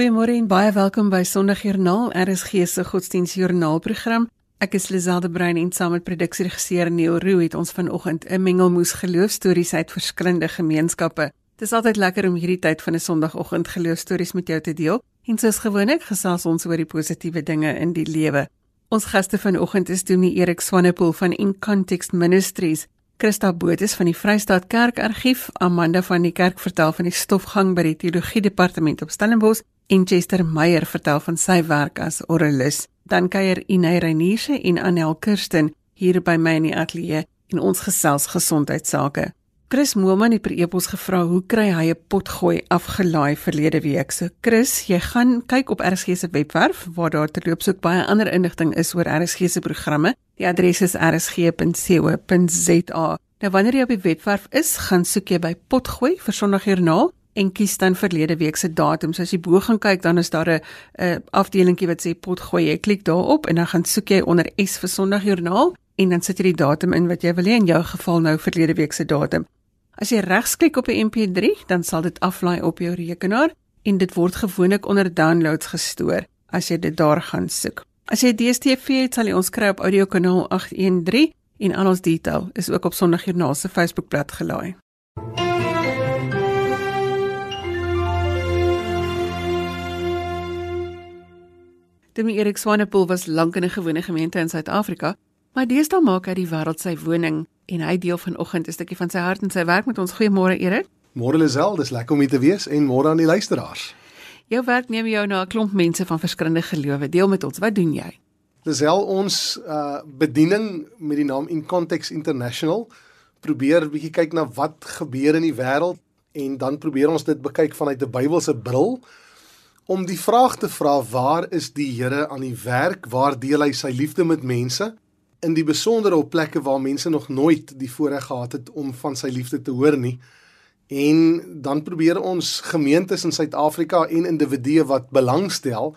Goeiemôre en baie welkom by Sondagjoernaal, RSG se godsdienstjoernaalprogram. Ek is Liselde Brein en saam met produksieregisseur Neil Roo het ons vanoggend 'n mengelmoes geloofstories uit verskillende gemeenskappe. Dit is altyd lekker om hierdie tyd van 'n Sondagoggend geloofstories met jou te deel. En soos gewoonlik gesels ons oor die positiewe dinge in die lewe. Ons gaste vanoggend is Dominee Erik Swanepoel van In Context Ministries. Christa Botha van die Vrystaat Kerkargief, Amanda van die Kerk vertel van die stofgang by die teologie departement op Stellenbosch en Chester Meyer vertel van sy werk as oralis. Dan kuier Inay Reiniese en Anel Kirsten hier by my in die ateljee en ons gesels gesondheidsake. Chris Moelman het per e-pos gevra hoe kry hy 'n potgooi afgelaai verlede week. So Chris, jy gaan kyk op RSG se webwerf waar daar terloops ook baie ander inligting is oor RSG se programme. Die adres is rsg.co.za. Nou wanneer jy op die webwerf is, gaan soek jy by potgooi vir Sondagjoernaal en kies dan verlede week se datum. So as jy bo gaan kyk, dan is daar 'n afdelingkie wat sê potgooi. Jy klik daarop en dan gaan soek jy onder S vir Sondagjoernaal en dan sit jy die datum in wat jy wil hê in jou geval nou verlede week se datum. As jy regsklik op 'n MP3, dan sal dit aflaai op jou rekenaar en dit word gewoonlik onder downloads gestoor as jy dit daar gaan soek. As jy DStv het, sal jy ons kry op audiokanaal 813 en al ons detail is ook op Sondagjoernaal se Facebookblad gelaai. Demi Erik Swanepoel was lank in 'n gewone gemeente in Suid-Afrika, maar deesdae maak hy die wêreld sy woning en hy deel vanoggend 'n stukkie van sy hart en sy werk met ons. Goeiemôre Erik. Môre Lisel, dis lekker om hier te wees en môre aan die luisteraars. Jou werk neem jou na 'n klomp mense van verskillende gelowe. Deel met ons, wat doen jy? Lisel, ons uh bediening met die naam In Context International probeer 'n bietjie kyk na wat gebeur in die wêreld en dan probeer ons dit bekyk vanuit 'n Bybelse bril om die vraag te vra waar is die Here aan die werk? Waar deel hy sy liefde met mense? in die besondere op plekke waar mense nog nooit die voorreg gehad het om van sy liefde te hoor nie. En dan probeer ons gemeentes in Suid-Afrika en individue wat belangstel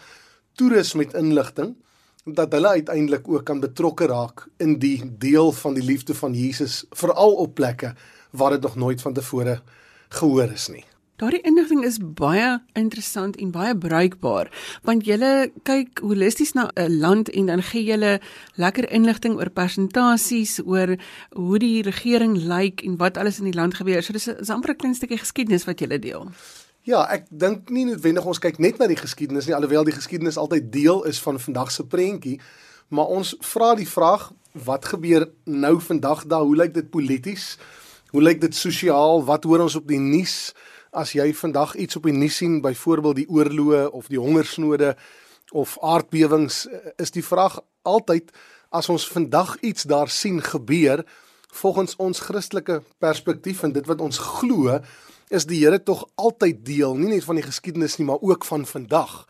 toerus met inligting dat hulle uiteindelik ook kan betrokke raak in die deel van die liefde van Jesus veral op plekke waar dit nog nooit van tevore gehoor is nie. Daardie inligting is baie interessant en baie bruikbaar want jy kyk holisties na 'n land en dan gee jy lekker inligting oor persentasies oor hoe die regering lyk en wat alles in die land gebeur. So dis 'n amper 'n klein stukkie geskiedenis wat jy deel. Ja, ek dink nie noodwendig ons kyk net na die geskiedenis nie alhoewel die geskiedenis altyd deel is van vandag se prentjie, maar ons vra die vraag wat gebeur nou vandag daar? Hoe lyk dit polities? Hoe lyk dit sosiaal? Wat hoor ons op die nuus? As jy vandag iets op die nuus sien, byvoorbeeld die oorloë of die hongersnode of aardbewings, is die vraag altyd as ons vandag iets daar sien gebeur volgens ons Christelike perspektief en dit wat ons glo, is die Here tog altyd deel, nie net van die geskiedenis nie, maar ook van vandag.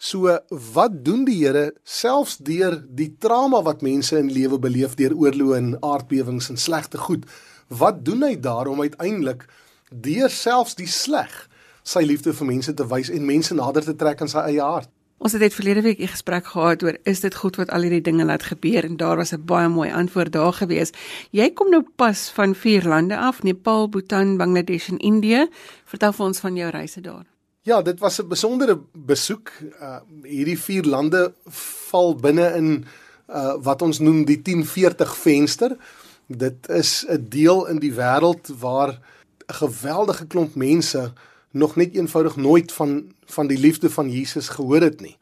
So wat doen die Here selfs deur die trauma wat mense in lewe beleef deur oorloë en aardbewings en slegte goed? Wat doen hy daar om uiteindelik deur selfs die sleg sy liefde vir mense te wys en mense nader te trek aan sy eie hart. Ons het dit verlede week 'n gesprek gehad oor is dit goed wat al hierdie dinge laat gebeur en daar was 'n baie mooi antwoord daar gewees. Jy kom nou pas van vier lande af, Nepal, Bhutan, Bangladesh en Indië. Vertel vir ons van jou reise daar. Ja, dit was 'n besondere besoek. Uh hierdie vier lande val binne in uh wat ons noem die 1040 venster. Dit is 'n deel in die wêreld waar 'n geweldige klomp mense nog net eenvoudig nooit van van die liefde van Jesus gehoor het nie.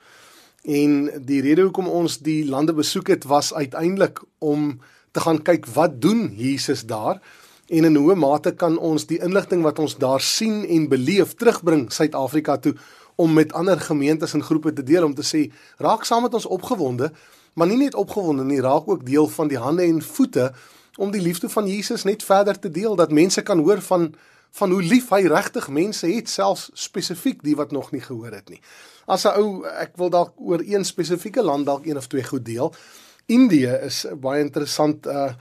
En die rede hoekom ons die lande besoek het was uiteindelik om te gaan kyk wat doen Jesus daar en in hoe mate kan ons die inligting wat ons daar sien en beleef terugbring Suid-Afrika toe om met ander gemeentes en groepe te deel om te sê raak saam met ons opgewonde maar nie net opgewonde nie raak ook deel van die hande en voete om die liefde van Jesus net verder te deel dat mense kan hoor van van hoe lief hy regtig mense het selfs spesifiek die wat nog nie gehoor het nie. As 'n ou ek wil dalk oor een spesifieke land dalk een of twee goed deel. Indië is baie interessant uh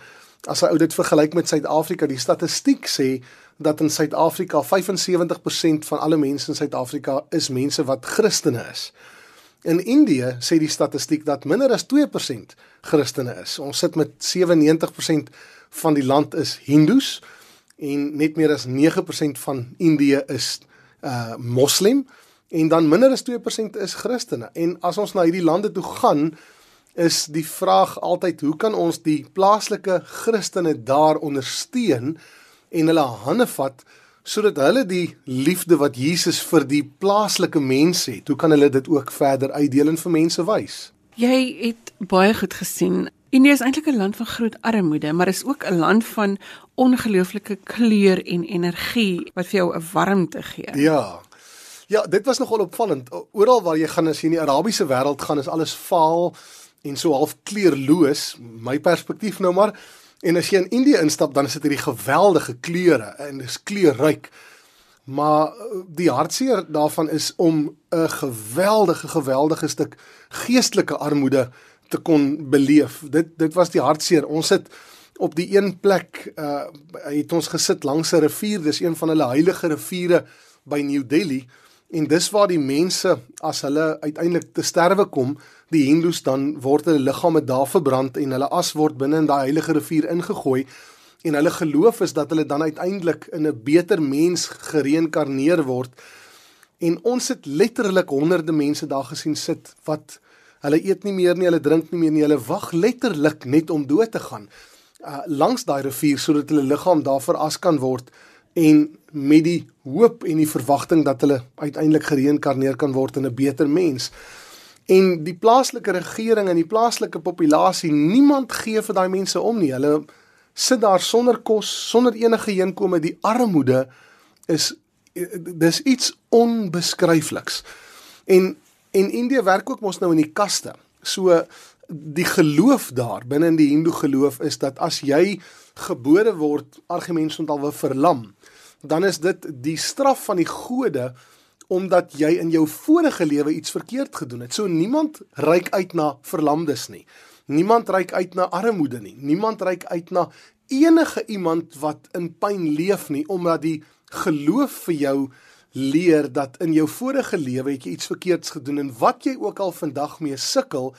as 'n ou dit vergelyk met Suid-Afrika, die statistiek sê dat in Suid-Afrika 75% van alle mense in Suid-Afrika is mense wat Christene is. In Indië sê die statistiek dat minder as 2% Christene is. Ons sit met 97% van die land is Hindus en net meer as 9% van Indië is uh moslim en dan minder as 2% is Christene. En as ons na hierdie lande toe gaan, is die vraag altyd hoe kan ons die plaaslike Christene daar ondersteun en hulle hande vat sodat hulle die liefde wat Jesus vir die plaaslike mense het, hoe kan hulle dit ook verder uitdeel en vir mense wys? Jy het baie goed gesien. India is eintlik 'n land van groot armoede, maar is ook 'n land van ongelooflike kleur en energie wat vir jou 'n warmte gee. Ja. Ja, dit was nogal opvallend. Oral waar jy gaan as jy in die Arabiese wêreld gaan, is alles vaal en so half kleurloos, my perspektief nou maar. En as jy in Indië instap, dan is dit hierdie geweldige kleure en dis kleurryk. Maar eh, die hartseer daarvan is om 'n geweldige geweldige stuk geestelike armoede te kon beleef. Dit dit was die hartseer. Ons het op die een plek uh het ons gesit langs 'n rivier. Dis een van hulle heilige riviere by New Delhi en dis waar die mense as hulle uiteindelik te sterwe kom, die Hindus dan word hulle liggame daar verbrand en hulle as word binne in daai heilige rivier ingegooi en hulle geloof is dat hulle dan uiteindelik in 'n beter mens gereïnkarneer word. En ons het letterlik honderde mense daar gesien sit wat hulle eet nie meer nie, hulle drink nie meer nie, hulle wag letterlik net om dood te gaan uh, langs daai rivier sodat hulle liggaam daar veras kan word en met die hoop en die verwagting dat hulle uiteindelik gereïnkarneer kan word in 'n beter mens. En die plaaslike regering en die plaaslike populasie, niemand gee vir daai mense om nie. Hulle sit daar sonder kos, sonder enige heenkome. Die armoede is dis iets onbeskryfliks. En en Indië werk ook mos nou in die kaste. So die geloof daar binne in die Hindoe geloof is dat as jy gebore word argumente ontalwe verlam, dan is dit die straf van die gode omdat jy in jou vorige lewe iets verkeerd gedoen het. So niemand reik uit na verlamdes nie. Niemand reik uit na armoede nie. Niemand reik uit na enige iemand wat in pyn leef nie omdat die geloof vir jou leer dat in jou vorige lewe het jy iets verkeerds gedoen en wat jy ook al vandag mee sukkel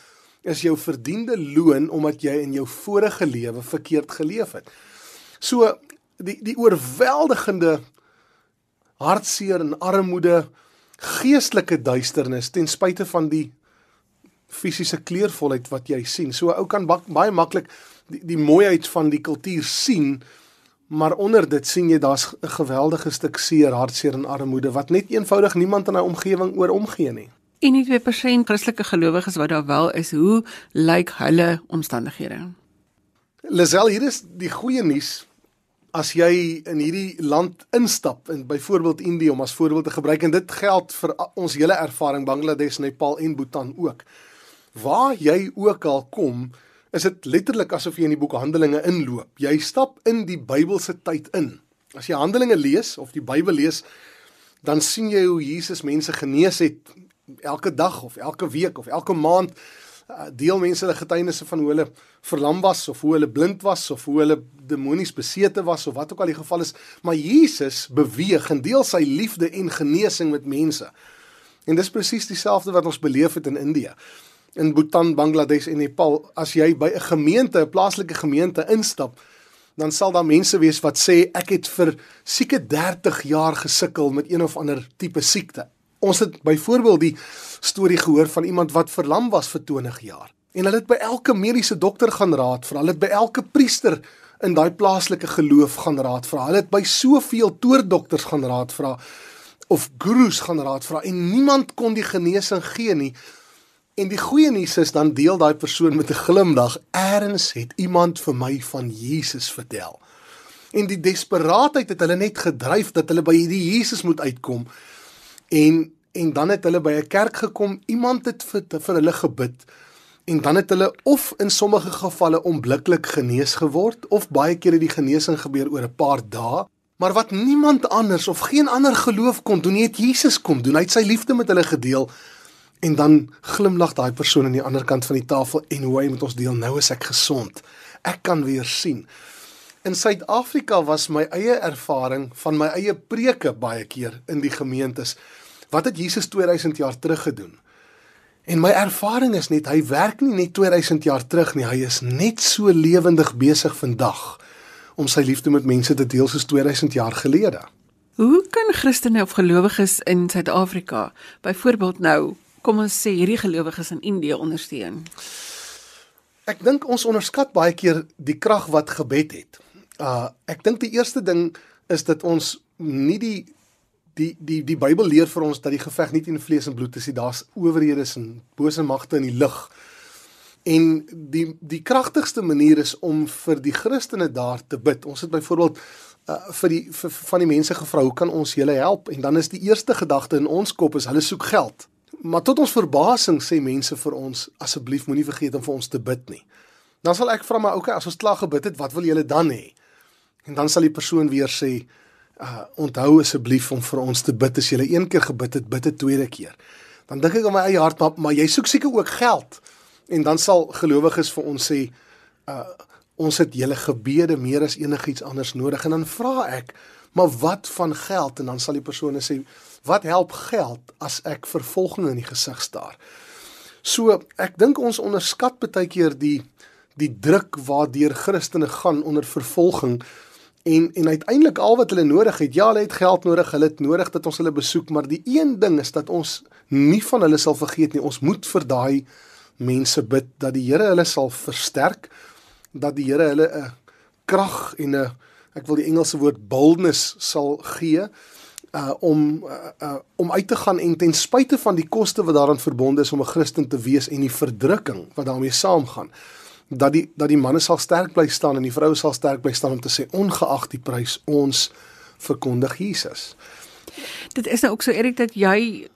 is jou verdiende loon omdat jy in jou vorige lewe verkeerd geleef het. So die die oorweldigende hartseer en armoede, geestelike duisternis ten spyte van die fisiese kleurvolheid wat jy sien. So ou kan baie maklik die, die mooiheid van die kultuur sien, maar onder dit sien jy daar's 'n geweldige stuk seer, hartseer en armoede wat net eenvoudig niemand in hy omgewing oor omgee nie. En nie 2% Christelike gelowiges wat daar wel is, hoe lyk hulle omstandighede? Lisel, hier is die goeie nuus as jy in hierdie land instap en byvoorbeeld Indië om as voorbeeld te gebruik en dit geld vir ons hele ervaring Bangladesh, Nepal en Bhutan ook. Waar jy ook al kom, is dit letterlik asof jy in die boek Handelinge inloop. Jy stap in die Bybelse tyd in. As jy Handelinge lees of die Bybel lees, dan sien jy hoe Jesus mense genees het elke dag of elke week of elke maand deel mense hulle getuienisse van hoe hulle verlam was of hoe hulle blind was of hoe hulle demonies besete was of wat ook al die geval is, maar Jesus beweeg en deel sy liefde en genesing met mense. En dis presies dieselfde wat ons beleef het in Indië. In Bhutan, Bangladesh en Nepal, as jy by 'n gemeente, 'n plaaslike gemeente instap, dan sal daar mense wees wat sê ek het vir seker 30 jaar gesukkel met een of ander tipe siekte. Ons het byvoorbeeld die storie gehoor van iemand wat verlam was vir 20 jaar. En hulle het by elke mediese dokter gaan raad vra. Hulle het by elke priester in daai plaaslike geloof gaan raad vra. Hulle het by soveel toordokters gaan raad vra of gurus gaan raad vra en niemand kon die genesing gee nie. En die goeie nuus is dan deel daai persoon met 'n glimlag, "Erns het iemand vir my van Jesus vertel." En die desperaatheid het hulle net gedryf dat hulle by hierdie Jesus moet uitkom. En en dan het hulle by 'n kerk gekom, iemand het vir vir hulle gebid en dan het hulle of in sommige gevalle onmiddellik genees geword of baie kere die genesing gebeur oor 'n paar dae. Maar wat niemand anders of geen ander geloof kon doen, het Jesus kom doen. Hy het sy liefde met hulle gedeel. En dan glimlag daai persoon aan die ander kant van die tafel en hoe hy met ons deel, nou is ek gesond. Ek kan weer sien. In Suid-Afrika was my eie ervaring van my eie preke baie keer in die gemeentes. Wat het Jesus 2000 jaar terug gedoen? En my ervaring is net hy werk nie net 2000 jaar terug nie, hy is net so lewendig besig vandag om sy liefde met mense te deel soos 2000 jaar gelede. Hoe kan Christene of gelowiges in Suid-Afrika byvoorbeeld nou, kom ons sê hierdie gelowiges in Indië ondersteun? Ek dink ons onderskat baie keer die krag wat gebed het. Uh ek dink die eerste ding is dat ons nie die die die die Bybel leer vir ons dat die geveg nie teen vlees en bloed is nie. Daar's owerhede en bose magte in die lug. En die die kragtigste manier is om vir die Christene daar te bid. Ons het byvoorbeeld uh, vir die vir, van die mense gevra, "Hoe kan ons julle help?" En dan is die eerste gedagte in ons kop is hulle soek geld. Maar tot ons verbasing sê mense vir ons, "Asseblief moenie vergeet om vir ons te bid nie." Dan sal ek vra maar, "Oké, okay, as ons klaar gebid het, wat wil julle dan hê?" En dan sal die persoon weer sê, uh onthou asseblief om vir ons te bid as jy een keer gebid het, bid 'n tweede keer. Dan dink ek in my eie hart maar, maar jy soek seker ook geld. En dan sal gelowiges vir ons sê uh ons het julle gebede meer as enigiets anders nodig en dan vra ek, maar wat van geld? En dan sal die persone sê, wat help geld as ek vervolging in die gesig staar? So, ek dink ons onderskat baie keer die die druk waardeur Christene gaan onder vervolging En en uiteindelik al wat hulle nodig het, ja, hulle het geld nodig, hulle het nodig dat ons hulle besoek, maar die een ding is dat ons nie van hulle sal vergeet nie. Ons moet vir daai mense bid dat die Here hulle sal versterk, dat die Here hulle 'n krag en 'n ek wil die Engelse woord boldness sal gee uh om uh, uh om uit te gaan en ten spyte van die koste wat daaraan verbonde is om 'n Christen te wees en die verdrukking wat daarmee saamgaan dat die dat die manne sal sterk bly staan en die vroue sal sterk bly staan om te sê ongeag die prys ons verkondig Jesus. Dit is nou ook so Erik dat jy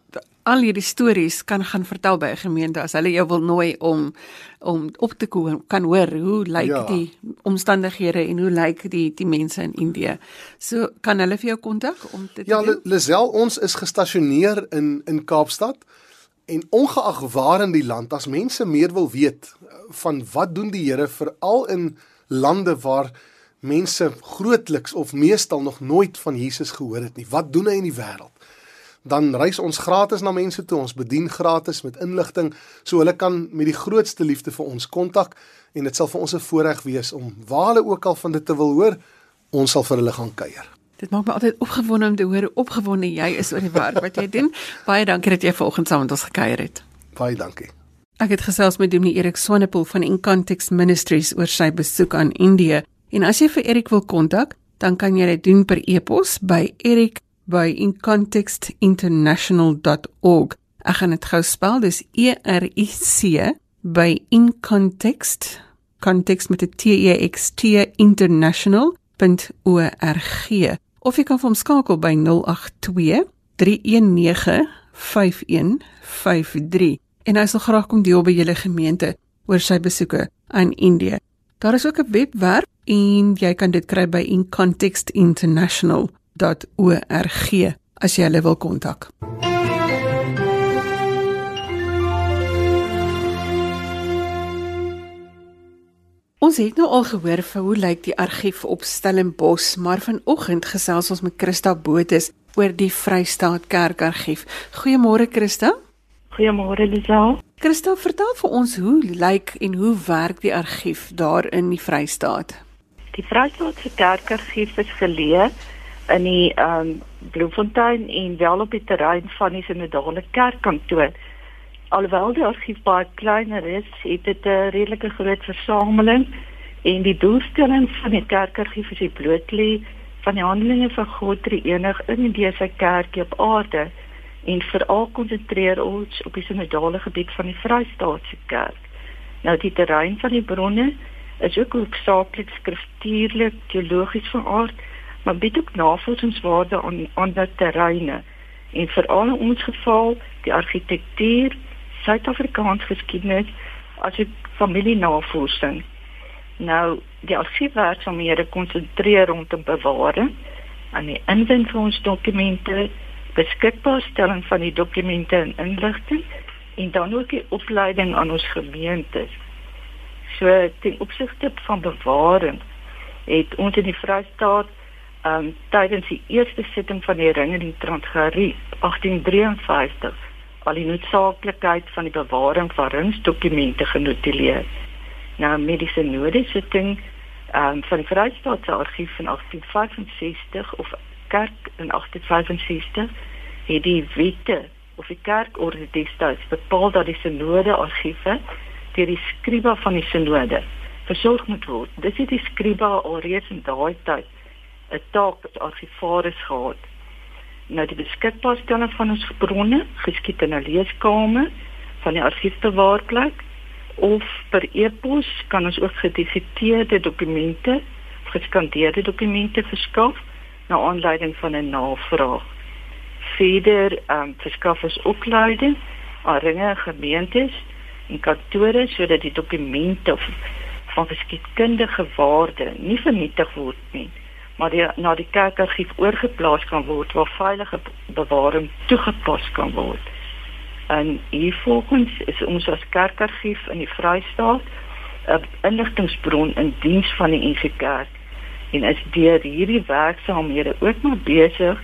al hierdie stories kan gaan vertel by 'n gemeente as hulle jou wil nooi om om op te kom kan hoor hoe lyk ja. die omstandighede en hoe lyk die die mense in Indië. So kan hulle vir jou kontak om te Ja, Lisel, ons is gestasioneer in in Kaapstad. En ongeag waar in die land as mense meer wil weet eh, van wat doen die Here veral in lande waar mense grootliks of meestal nog nooit van Jesus gehoor het nie. Wat doen hy in die wêreld? Dan reis ons gratis na mense toe. Ons bedien gratis met inligting so hulle kan met die grootste liefde vir ons kontak en dit sal vir ons 'n voorreg wees om waar hulle ook al van dit te wil hoor, ons sal vir hulle gaan kuier. Dit maak my altyd opgewonde om te hoor hoe opgewonde jy is oor die werk wat jy doen. Baie dankie dat jy vanoggend saam met ons gekuier het. Baie dankie. Ek het gesels met Dominee Erik Swanepoel van In Context Ministries oor sy besoek aan Indië. En as jy vir Erik wil kontak, dan kan jy dit doen per e-pos by erik@incontextinternational.org. Ek gaan dit gou spel, dis E R I C by In Context context met 'n T E X T international.org of jy kan vir hom skakel by 082 319 5153 en hy sal graag kom deel by julle gemeente oor sy besoeke aan Indië. Daar is ook 'n webwerf en jy kan dit kry by incontextinternational.org as jy hulle wil kontak. Ons het nou al gehoor van hoe lyk die argief op Stellenbosch, maar vanoggend gesels ons met Christa Botes oor die Vrystaat Kerkargief. Goeiemôre Christa. Goeiemôre Lisel. Christa, vertel vir ons hoe lyk en hoe werk die argief daar in die Vrystaat? Die Vrystaat se Kerkargief is geleë in die ehm um, Bloemfontein en wel op die terrein van die Sinodale Kerkkantoor. Alhoewel die argief baie kleiner is, het dit 'n redelike groot versameling en die doelstelling van die kerkargief is die blootlê van die handelinge van God drie enig in die dese kerk op aarde en veral konsentreer ons op die sinodale gebied van die Vrystaatse kerk. Nou die terrein van die bronne is ook hoofsaaklik skriftuurlik, teologies van aard, maar bied ook navorsingswaarde aan ander terreine en veral in ons geval die argitektuur Suid-Afrikaans geskiedenis as 'n familienavorsing. Nou, die argiefwerksamehede konsentreer rondom bewaring aan die inwin van ons dokumente, beskikbaarstelling van die dokumente en inligting en dan ook die opleiding aan ons gemeentes. So ten opsigte van bewaring het ons in die Vrystaat um tydens die eerste sitting van die ring in die Transgarief 1853 al die noodsaaklikheid van die bewaring van ringsdokumente genotuleer. Nou mediese nodesitting um, van die Vrystaatse argief van 1865 of kerk in 1865 het die wette of die kerkorde destyds bepaal dat die sinode argiewe deur die skriba van die sinode versorg moet word. Dis het die skriba alreeds in daai tyd 'n taak as argivaris gehad. Nou die beskikbaarstelling van ons bronne geskied in 'n leeskamer van die argiefbewaarplek of per e-pos kan ons ook gedifiteerde dokumente, geskandeerde dokumente verskaf na aanleiding van 'n navraag. Verder ehm um, verskaf ons opleiding aan ringe gemeentes en kantore sodat die dokumente van geskiedkundige waarde nie vernietig word nie, maar die, na die kerkargief oorgeplaas kan word waar veilige bewaring toegepas kan word. En hiervolgens is ons as kerkargief in die Vrystaat 'n inligtingbron in diens van die NG Kerk en is deur hierdie werksaamhede ook maar besig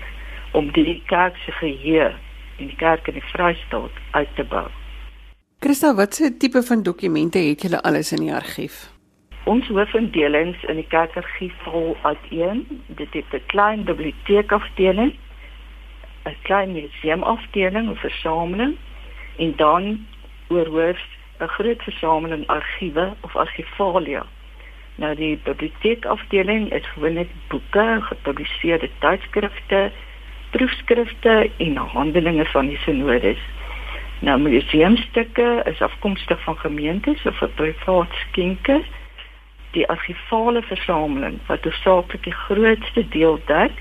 om die kerk se geheue in die kerk in die Vrystaat uit te bou. Christa, watse tipe van dokumente het julle alles in die argief? Ons hoofindelings in die kerkargief val uiteen. Dit het 'n klein biblioteekafdeling, 'n klein museumafdeling of versameling en dan oorhoof 'n groot versameling argiewe of argivalia. Nou die biblioteekafdeling is gewoonlik boeke, gepubliseerde tydskrifte, proefskrifte en handelinge van die synodes. Nou museumstukke is afkomstig van gemeentes of 'n privaat skenker. Die argivale versameling wat hoofsaaklik die grootste deel dek,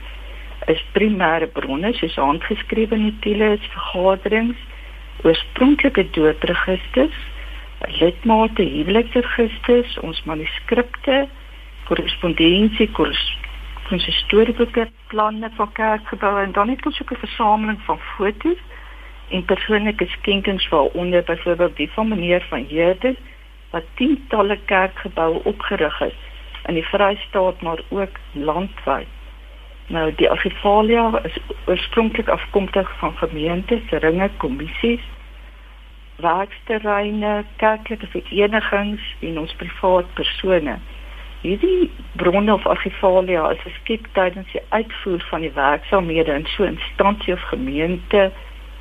is primêre bronne soos handgeskrewe notules, vergaderings, oorspronklike doodregisters, lidmate huweliksregisters, ons manuskripte, korrespondensie, konsistorieboeke, planne van kerkgeboue en dan ook 'n versameling van foto's en persoonlike skenkings waaronder byvoorbeeld die van meneer van Heerden wat tientalle kerkgeboue opgerig het in die Vrystaat maar ook landwyd. Nou die argivalia is oorspronklik afkomstig van gemeentes, ringe, kommissies, werksterreine, kerklike verenigings en ons privaat persone. Hierdie bronne of argivalia is geskik tydens die uitvoer van die werksaamhede in so 'n instansie of gemeente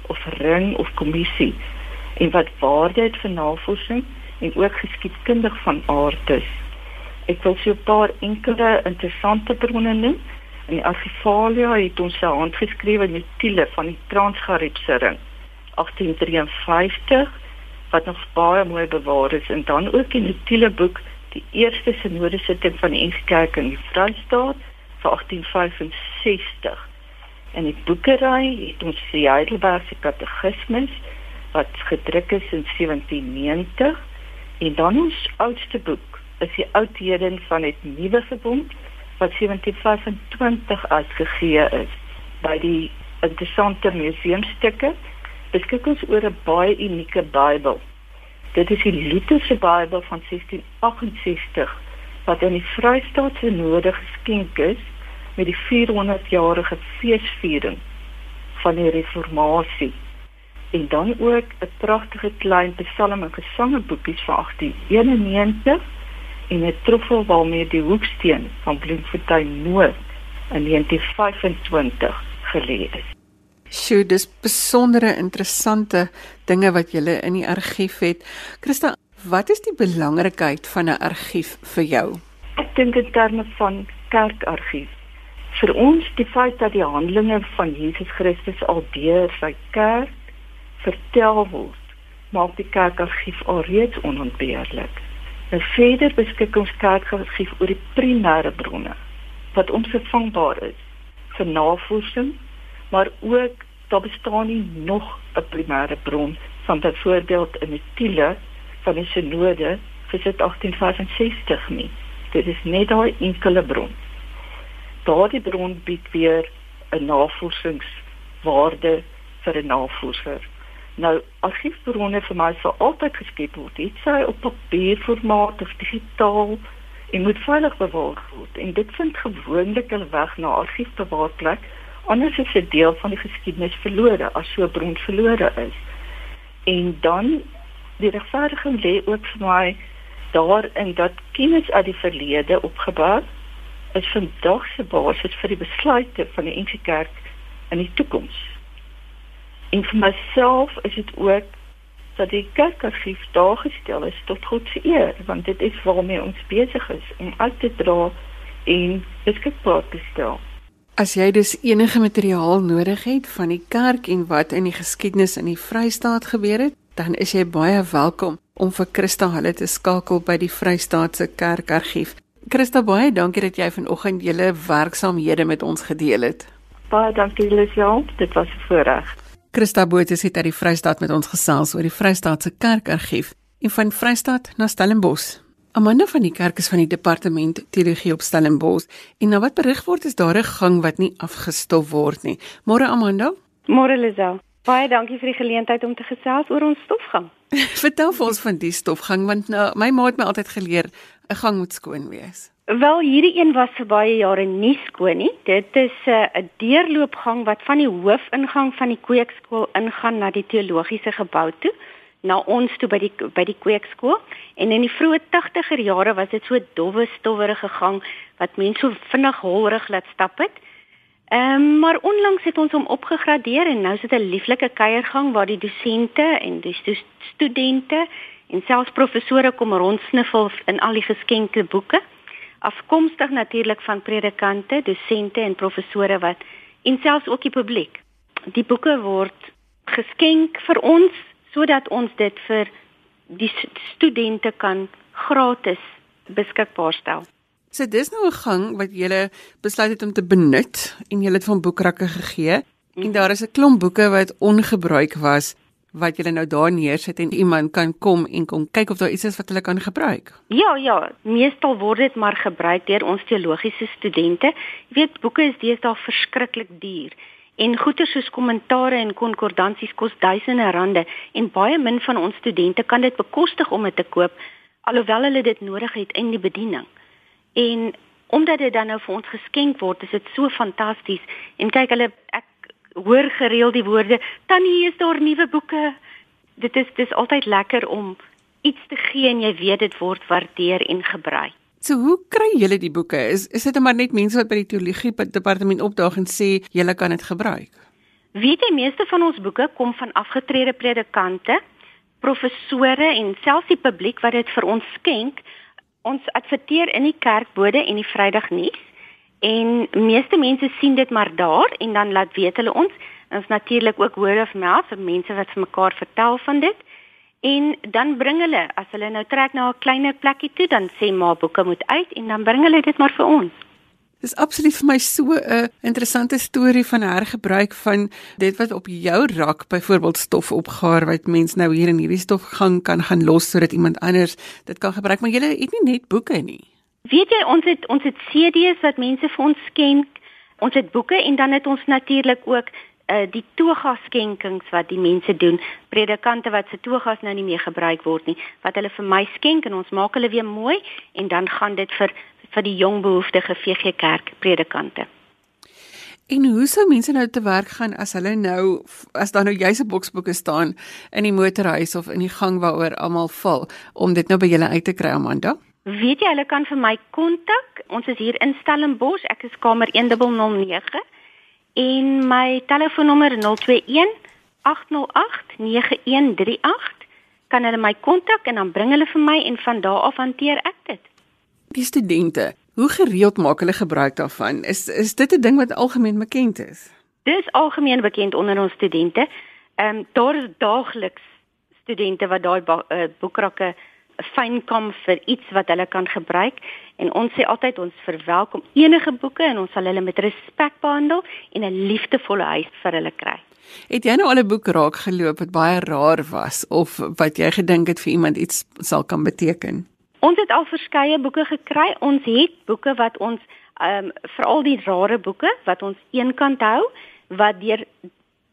of ring of kommissie en wat waarde het vir navorsing en ook geskiedkundig van aard is. Ek wil so 'n paar enkele interessante bronne noem. In die argivalia het ons se handgeskrewe notules van die Transgariepse ring 1853 wat nog baie mooi bewaar is en dan ook in die notuleboek die eerste sinode sitting van die NG Kerk in die Vrystaat vir 1865. En die boekery het ons die Heidelbergse Katekismus wat gedruk is in 1790 en dan ons oudste boek is die Oudheden van het Nuwe Verbond wat 1725 uitgegee is by die interessante museumstukke beskik ons oor 'n baie unieke Bybel. Dit is die Lutherse Bybel van 1668 wat aan die Vrystaatse Node geskenk is met die 400-jarige feesviering van die Reformatie. En dan ook 'n pragtige klein psalm en gesangeboekies van 1891 en 'n troffel waarmee die hoeksteen van Bloemfontein Noord in 1925 gelê is. Sjoe, dis besondere interessante dinge wat jy in die argief het. Christa, wat is die belangrikheid van 'n argief vir jou? Ek dink in terme van kerkargief. Vir ons die feit dat die handelinge van Jesus Christus al deur sy kerk vertel word, maak die kerkargief alreeds onontbeerlik. En verder beskik ons kerkargief oor die primêre bronne wat ons vervangbaar is vir navorsing maar ook daar bestaan nie nog 'n primêre bron van byvoorbeeld in die Tiele van die Synode vir 1865 nie. Dit is net daai enkele bron. Daardie bron bied weer 'n navorsingswaarde vir 'n navorser. Nou, argiefbronne vir my sou altyd geskep word, dit sy op papierformaat of digitaal en moet veilig bewaar word. En dit vind gewoonlik 'n weg na argiefbewaarplek anders is 'n deel van die geskiedenis verlore as so 'n bron verlore is. En dan die regverdiging lê ook vir my daarin dat kennis uit die verlede opgebou is vandag se basis vir die besluite van die NG Kerk in die toekoms. En vir myself is dit ook dat die kerkargief daar gestel is tot God se eer, want dit is waarmee ons besig is om uit te dra en beskikbaar te stel. As jy dus enige materiaal nodig het van die kerk en wat in die geskiedenis in die Vrystaat gebeur het, dan is jy baie welkom om vir Christa hulle te skakel by die Vrystaatse Kerkargief. Christa, baie dankie dat jy vanoggend julle werksaamhede met ons gedeel het. Baie dankie Lisel, dit was 'n voorreg. Christa Botha het uit die Vrystaat met ons gesels oor die Vrystaatse Kerkargief en van Vrystaat na Stellenbosch. Amanda van die kerk is van die departement teologie op Stellenbosch en nou wat berig word is daar 'n gang wat nie afgestof word nie. Môre Amanda? Môre Lisel. Baie dankie vir die geleentheid om te gesels oor ons stofgang. Vertel vir ons van die stofgang want nou my ma het my altyd geleer 'n gang moet skoon wees. Wel hierdie een was vir baie jare nie skoon nie. Dit is eh, 'n uh, deurloopgang wat van die hoofingang van die kweekskool ingaan na die teologiese gebou toe, na ons toe by die by die kweekskool. En in die vroeë 80er jare was dit so dowwe stowwerige gang wat mense so vinnig holrig laat stap het. Ehm um, maar onlangs het ons hom opgegradeer en nou is dit 'n lieflike kuiergang waar die dosente en die stu studente en selfs professore kom rondsniffel in al die geskenkte boeke afkomstig natuurlik van predikante, dosente en professore wat en selfs ook die publiek. Die boeke word geskenk vir ons sodat ons dit vir die studente kan gratis beskikbaar stel. So dis nou 'n gang wat jy besluit het om te benut en jy het van boekrakke gegee en daar is 'n klomp boeke wat ongebruik was wat julle nou daar neersit en iemand kan kom en kom kyk of daar iets is wat hulle kan gebruik. Ja, ja, meestal word dit maar gebruik deur ons teologiese studente. Jy weet boeke is deesdae verskriklik duur en goeder soos kommentare en konkordansies kos duisende rande en baie min van ons studente kan dit bekostig om dit te koop alhoewel hulle dit nodig het in die bediening. En omdat dit dan nou vir ons geskenk word, is dit so fantasties. En kyk hulle ek hoor gereeld die woorde tannie is daar nuwe boeke? Dit is dis altyd lekker om iets te gee en jy weet dit word waardeer en gebruik. So hoe kry julle die boeke? Is is dit maar net mense wat by die teologie departement opdaag en sê julle kan dit gebruik. Weet jy meeste van ons boeke kom van afgetrede predikante professore en selfs die publiek wat dit vir ons skenk. Ons adverteer in die kerkbode en die Vrydagnuus En meeste mense sien dit maar daar en dan laat weet hulle ons. Ons natuurlik ook word of mouth vir mense wat vir mekaar vertel van dit. En dan bring hulle as hulle nou trek na 'n kleiner plekkie toe, dan sê ma boeke moet uit en dan bring hulle dit maar vir ons. Dis absoluut vir my so 'n interessante storie van hergebruik van dit wat op jou rak byvoorbeeld stof opgaar wat mens nou hier in hierdie stof gaan kan gaan los sodat iemand anders dit kan gebruik, maar jy het nie net boeke nie. Weet jy ons het ons het CD's wat mense vir ons skenk. Ons het boeke en dan het ons natuurlik ook uh die toga skenkings wat die mense doen. Predikante wat se togas nou nie meer gebruik word nie, wat hulle vir my skenk en ons maak hulle weer mooi en dan gaan dit vir vir die jong behoeftige VG Kerk predikante. En hoe sou mense nou te werk gaan as hulle nou as daar nou 'n boksboeke staan in die motorhuis of in die gang waaroor almal val om dit nou by julle uit te kry Amanda? Weet jy, hulle kan vir my kontak. Ons is hier in Stellenbosch. Ek is kamer 1009 en my telefoonnommer 021 808 9138. Kan hulle my kontak en dan bring hulle vir my en van daar af hanteer ek dit. Die studente, hoe gereeld maak hulle gebruik daarvan? Is is dit 'n ding wat algemeen bekend is? Dis algemeen bekend onder ons studente. Ehm um, daar is daagliks studente wat daai uh, boekrakke fynkom vir iets wat hulle kan gebruik en ons sê altyd ons verwelkom enige boeke en ons sal hulle met respek behandel en 'n liefdevolle huis vir hulle kry. Het jy nou al 'n boek raak geloop wat baie raar was of wat jy gedink het vir iemand iets sal kan beteken? Ons het al verskeie boeke gekry. Ons het boeke wat ons ehm um, veral die rare boeke wat ons eenkant hou wat deur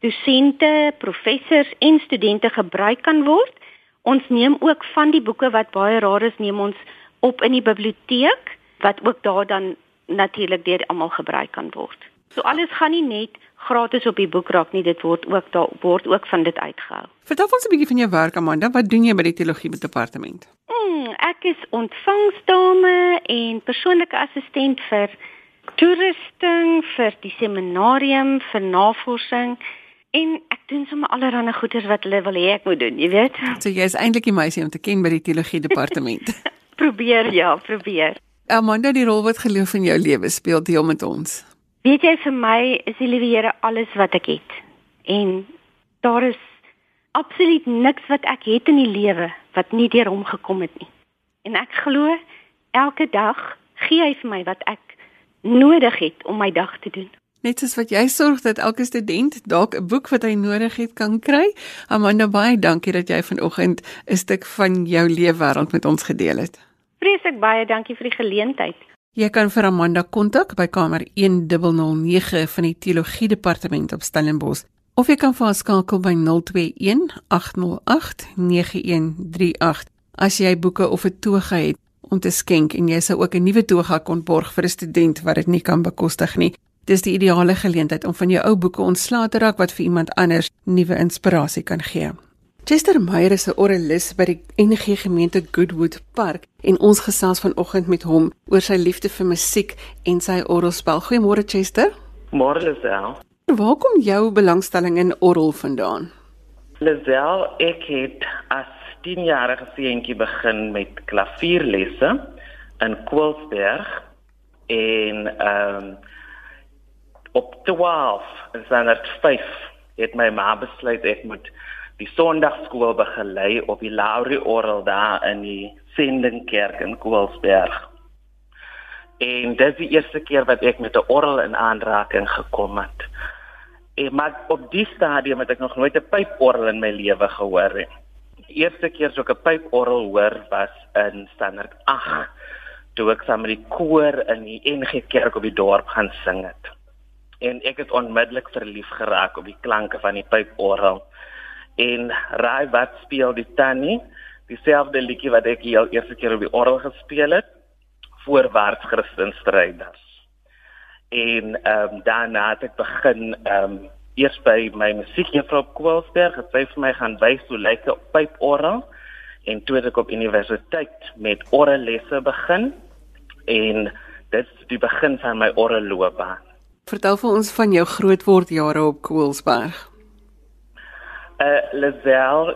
dosente, professors en studente gebruik kan word Ons neem ook van die boeke wat baie rar is, neem ons op in die biblioteek wat ook daar dan natuurlik deur almal gebruik kan word. So alles gaan nie net gratis op die boek raak nie, dit word ook daar word ook van dit uitgehou. Vertel ons 'n bietjie van jou werk Amanda. Wat doen jy by die teologie departement? Hmm, ek is ontvangsdame en persoonlike assistent vir toerusting, vir die seminarium, vir navorsing en ek doen sommer allerlei goeders wat hulle wil hê ek moet doen, jy weet. So jy is eintlik die meisie om te ken by die teologie departement. probeer ja, probeer. Amanda, die rol wat geloof in jou lewe speel deel met ons. Weet jy vir my is die liewe Here alles wat ek het. En daar is absoluut niks wat ek het in die lewe wat nie deur hom gekom het nie. En ek glo elke dag gee hy vir my wat ek nodig het om my dag te doen. Net soos wat jy sorg dat elke student dalk 'n boek wat hy nodig het kan kry. Amanda, baie dankie dat jy vanoggend 'n stuk van jou leefwêreld met ons gedeel het. Vreeslik baie dankie vir die geleentheid. Jy kan vir Amanda kontak by kamer 1009 van die teologie departement op Stellenbosch of jy kan vir haar skakel by 021 808 9138 as jy boeke of 'n toga het om te skenk en jy sou ook 'n nuwe toga kon borg vir 'n student wat dit nie kan bekostig nie. Dis die ideale geleentheid om van jou ou boeke ontslae te raak wat vir iemand anders nuwe inspirasie kan gee. Chester Meyer is 'n oralis by die NG Gemeente Goodwood Park en ons gesels vanoggend met hom oor sy liefde vir musiek en sy orgelspel. Goeiemôre Chester. Môre Lisel. Waar kom jou belangstelling in orgel vandaan? Lisel, ek het as 10-jarige seentjie begin met klavierlesse in Kwilsberg en ehm um, op 12 en dan at 5 het my ma besluit ek moet die Sondagskool begelei op die Laurie Orgel daar in die Sendingkerk in Kwilsberg. En dit is die eerste keer wat ek met 'n orgel in aanraking gekom het. En maar op die stadium het ek nog nooit 'n pyporgel in my lewe gehoor nie die eerste keer so 'n pyporgel hoor was in standaard 8 toe ek saam met die koor in die NG Kerk op die dorp gaan sing het. En ek het onmiddellik verlief geraak op die klanke van die pyporgel. En raai wat speel die tannie? Dieselfde liedjie wat ek heel eerste keer op die orgel gespeel het, voorwaarts Christenstryders. En ehm um, daarna het ek begin ehm um, eers by my musiekjuffrou Kwalsberg het sy vir my gaan wys hoe lyk 'n pyporgel en toe het ek op universiteit met orgellesse begin en dit is die begin van my orgelloopbaan. Vertel vir ons van jou grootword jare op Kwalsberg. Uh eh, Lazel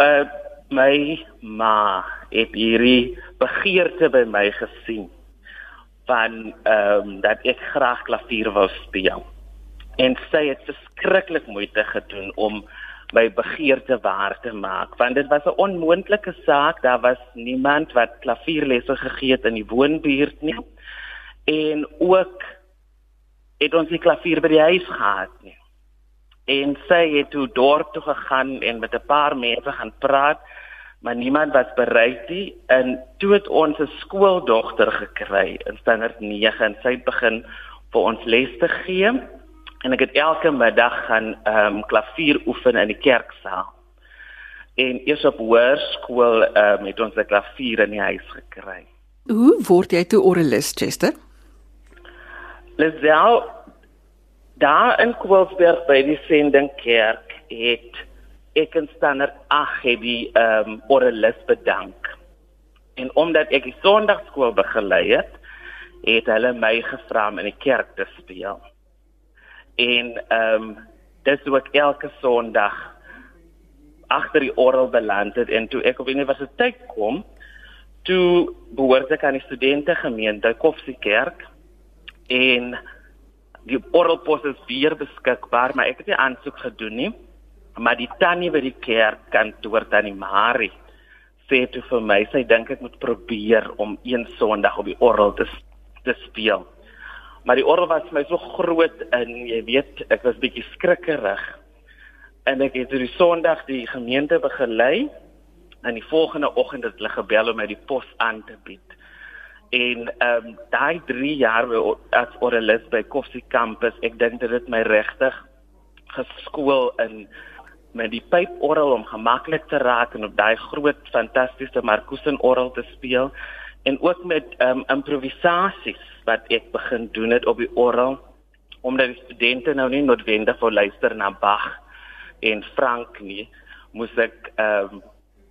uh my ma het hierdie begeerte by my gesien van ehm um, dat ek graag klavier wou speel. En sy het verskriklik moeite gedoen om my begeerte waar te maak want dit was 'n onmoontlike saak. Daar was niemand wat klavierlesse gegee het in die woonbuurt nie. En ook het ons nie klavier by die huis gehad nie en sy het toe dorp toe gegaan en met 'n paar mense gaan praat maar niemand was bereid nie en toe het ons 'n skooldogter gekry in standaard 9 en sy begin vir ons les te gee en ek het elke middag gaan ehm um, klavier oefen in die kerksaal. En eers op hoërskool ehm um, het ons 'n klavier in die huis gekry. Hoe word jy toe orgelis, Chester? Lisel daar in Kwilsberg by die Sendingkerk het ek en standaard ag het die ehm um, orgelis bedank. En omdat ek die Sondagskool begelei het, het hulle my gevra om in die kerk te speel en ehm um, dis ook elke Sondag agter die orgel beland het en toe ek op universiteit kom toe behoort ek aan die studente gemeente Koffsiekerk en die orgelpos is weer beskikbaar maar ek het nie aansoek gedoen nie maar die tannie by die kerk kantoor tannie Marie sê toe vir my sy dink ek moet probeer om een Sondag op die orgel te te speel Maar die orgel was my so groot en jy weet, ek was bietjie skrikkerig. En ek het die Sondag die gemeente begelei en die volgende oggend het hulle gebel om my die pos aan te bied. En ehm um, daai 3 jaar as orgelis by Koffie Campus, ek dink dit het my regtig geskool in met die pyporgel om gemaklik te raak en op daai groot fantastiese Markusen orgel te speel. En ook met ehm um, improvisasies wat ek begin doen het op die orgel omdat die studente nou nie noodwendig wil luister na Bach en Frank nie, moes ek ehm um,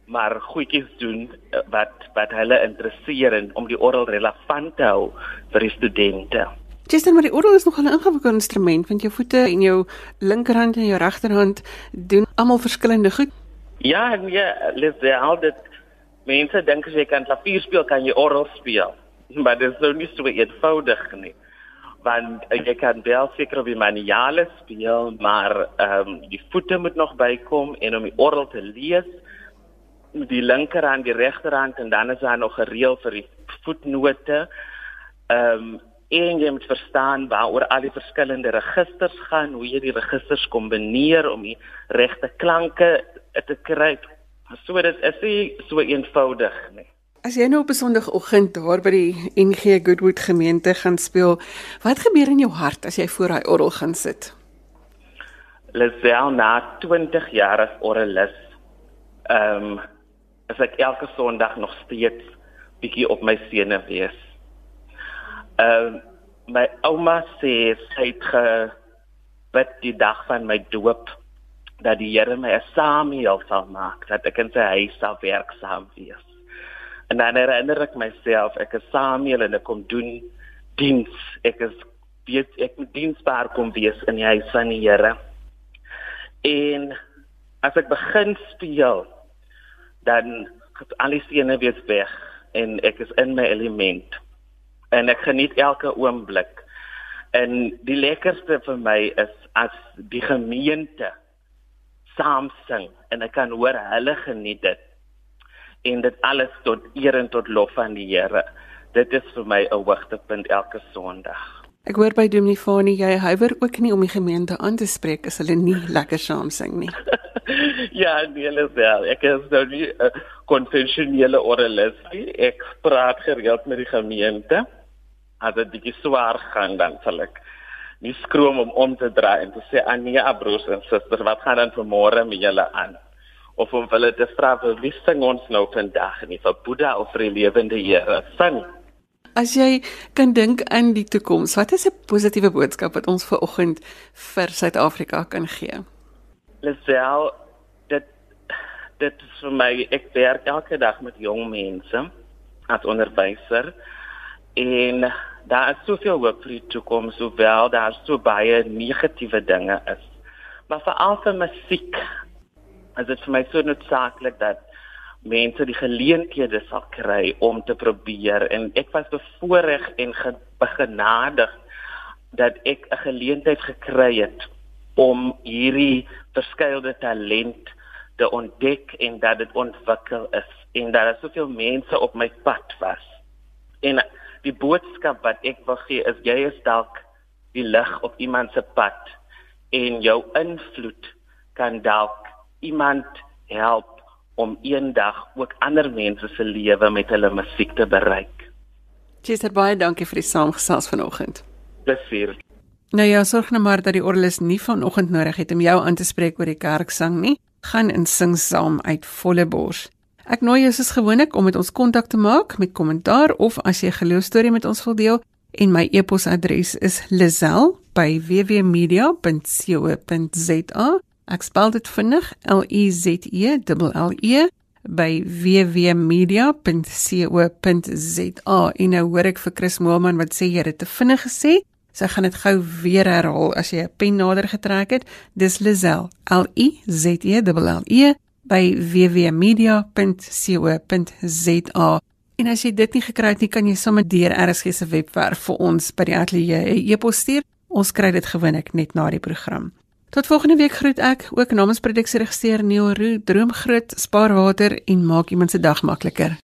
maar goedjies doen eh, wat wat hulle interesseer en om die orgel relevant te hou vir die studente. Justin, maar die orgel is nogal 'n ingewikkelde instrument want jou voete en jou linkerhand en jou regterhand doen almal verskillende goed. Ja, nee, Lisel, al dit mense dink as jy kan klavier speel, kan jy orgel speel. Maar dit is nou nie so eenvoudig nie. Want uh, jy kan wel seker op die maniale speel, maar ehm um, die voete moet nog bykom en om die orgel te lees die linkerhand, die regterhand en dan is daar nog 'n reël vir die voetnote. Ehm um, en jy moet verstaan waaroor al die verskillende registers gaan, hoe jy die registers kombineer om die regte klanke te kry. So dit is nie so eenvoudig nie. As jy nou op 'n Sondagoggend daar by die NG Goodwood gemeente gaan speel, wat gebeur in jou hart as jy voor daai orgel gaan sit? Lisel na 20 jaar as orgelis. Ehm um, is ek elke Sondag nog steeds bietjie op my sene wees. Ehm uh, my ouma sê sy het gebid die dag van my doop dat die Here my 'n Samuel sal maak, dat ek in sy huis sal werksaam wees. En dan herinner ek myself ek is Samuel en ek kom doen diens. Ek is weet ek moet diensbaar kom wees in die huis van die Here. En as ek begin speel dan al die sene weer weg en ek is in my element. En ek geniet elke oomblik. En die lekkerste vir my is as die gemeente saam sing en ek kan hoor hulle geniet dit. En dit alles tot eer en tot lof van die Here. Dit is vir my 'n hoogtepunt elke sonderdag Ek hoor by Dominee Fani jy huiwer ook nie om die gemeente aan te spreek as hulle nie lekker saam sing nie. ja, nee, wel. Ek is nou nie 'n uh, konvensionele orgelis nie. Ek praat gereeld met die gemeente. As dit bietjie swaar gaan dan sal ek nie skroom om om te draai en te sê aan nee, broers en susters, wat gaan dan vanmôre met julle aan? Of om hulle te vra wie sing ons nou vandag nie vir Boeddha of vir die lewende Here? Sing. As jy kan dink aan die toekoms, wat is 'n positiewe boodskap wat ons ver oggend vir Suid-Afrika kan gee? Lisel, dit dit is vir my ek werk elke dag met jong mense as onderwyser en daar is soveel hoop vir die toekoms, hoewel daar so baie negatiewe dinge is. Maar veral vir musiek is dit vir my so noodsaaklik dat mense die geleenthede sal kry om te probeer en ek was bevoorreg en begenadig dat ek 'n geleentheid gekry het om hierdie verskeie talent te ontdek en dat dit ontwikkel is en dat daar soveel mense op my pad was. En die boodskap wat ek wil gee is jy is dalk die lig op iemand se pad en jou invloed kan dalk iemand help om eendag ook ander mense se lewe met hulle musiek te bereik. Chester baie dankie vir die saamgesels vanoggend. Plesier. Nou ja, sorg nou maar dat die orgelis nie vanoggend nodig het om jou aan te spreek oor die kerksang nie. Gaan en sing saam uit volle bors. Ek nooi jou soos gewoonlik om met ons kontak te maak met kommentaar of as jy 'n geloostorie met ons wil deel en my e-posadres is lizel@wwmedia.co.za. Ek spel dit vinnig L I Z E L L E by wwmedia.co.za. En nou hoor ek vir Chris Moelman wat sê jy het te vinnig gesê. Ek gaan dit gou weer herhaal as jy 'n pen nader getrek het. Dis Lizel L I Z E L L E by wwmedia.co.za. En as jy dit nie gekry het nie, kan jy sommer deur RSG se webwerf vir ons by die ateljee 'n e-pos stuur. Ons kry dit gewoonlik net na die program. Tot volgende week groet ek ook namens produksieregisseur Neil Roo, droom groot, spaar water en maak iemand se dag makliker.